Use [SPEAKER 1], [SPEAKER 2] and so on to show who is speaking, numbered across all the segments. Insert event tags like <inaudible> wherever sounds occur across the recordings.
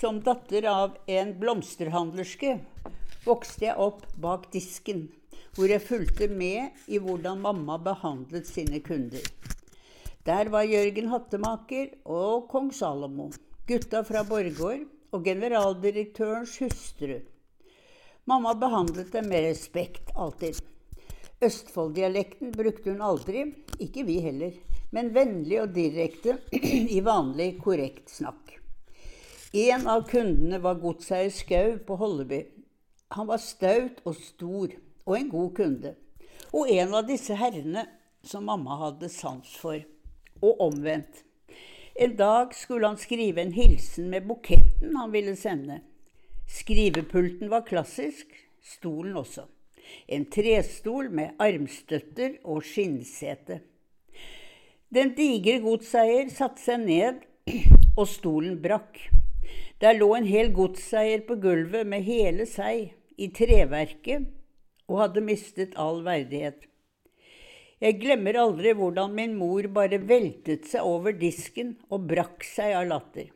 [SPEAKER 1] datter av en blomsterhandlerske vokste jeg opp bak disken, hvor jeg fulgte med i hvordan mamma behandlet sine kunder. Der var Jørgen hattemaker og kong Salomo, gutta fra Borgård og generaldirektørens hustru. Mamma behandlet dem med respekt, alltid. Østfolddialekten brukte hun aldri, ikke vi heller, men vennlig og direkte <clears throat> i vanlig, korrekt snakk. En av kundene var godseier Skau på Holleby. Han var staut og stor, og en god kunde. Og en av disse herrene som mamma hadde sans for. Og omvendt. En dag skulle han skrive en hilsen med buketten han ville sende. Skrivepulten var klassisk, stolen også. En trestol med armstøtter og skinnsete. Den digre godseier satte seg ned, og stolen brakk. Der lå en hel godseier på gulvet med hele seg i treverket og hadde mistet all verdighet. Jeg glemmer aldri hvordan min mor bare veltet seg over disken og brakk seg av latter.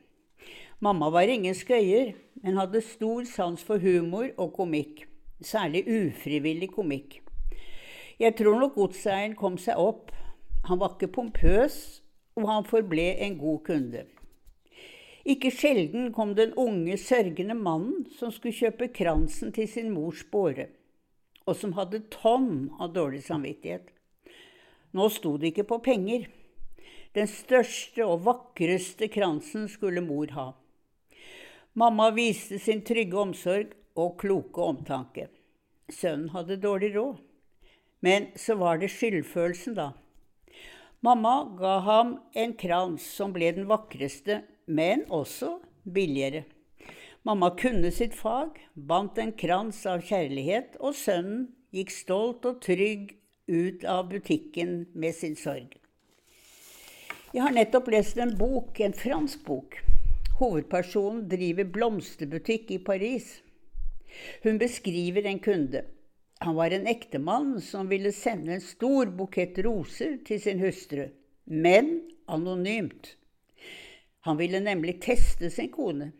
[SPEAKER 1] Mamma var ingen skøyer, men hadde stor sans for humor og komikk, særlig ufrivillig komikk. Jeg tror nok godseieren kom seg opp. Han var ikke pompøs, og han forble en god kunde. Ikke sjelden kom den unge, sørgende mannen som skulle kjøpe kransen til sin mors båre, og som hadde tonn av dårlig samvittighet. Nå sto det ikke på penger. Den største og vakreste kransen skulle mor ha. Mamma viste sin trygge omsorg og kloke omtanke. Sønnen hadde dårlig råd. Men så var det skyldfølelsen, da. Mamma ga ham en krans som ble den vakreste men også billigere. Mamma kunne sitt fag, bandt en krans av kjærlighet, og sønnen gikk stolt og trygg ut av butikken med sin sorg. Jeg har nettopp lest en bok, en fransk bok. Hovedpersonen driver blomsterbutikk i Paris. Hun beskriver en kunde. Han var en ektemann som ville sende en stor bukett roser til sin hustru, men anonymt. Han ville nemlig teste sin kone.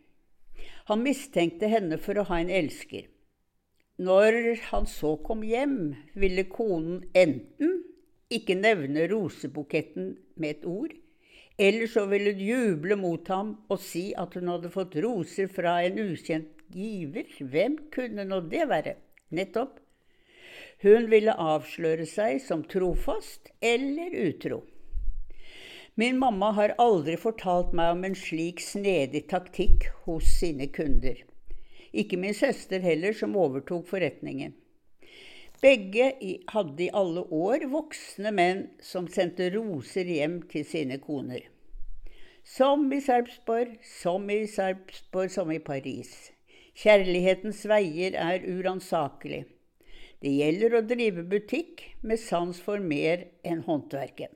[SPEAKER 1] Han mistenkte henne for å ha en elsker. Når han så kom hjem, ville konen enten ikke nevne rosebuketten med et ord, eller så ville hun juble mot ham og si at hun hadde fått roser fra en ukjent giver. Hvem kunne nå det være? Nettopp. Hun ville avsløre seg som trofast eller utro. Min mamma har aldri fortalt meg om en slik snedig taktikk hos sine kunder. Ikke min søster heller, som overtok forretningen. Begge hadde i alle år voksne menn som sendte roser hjem til sine koner. Som i Sarpsborg, som i Sarpsborg, som i Paris. Kjærlighetens veier er uransakelig. Det gjelder å drive butikk med sans for mer enn håndverket.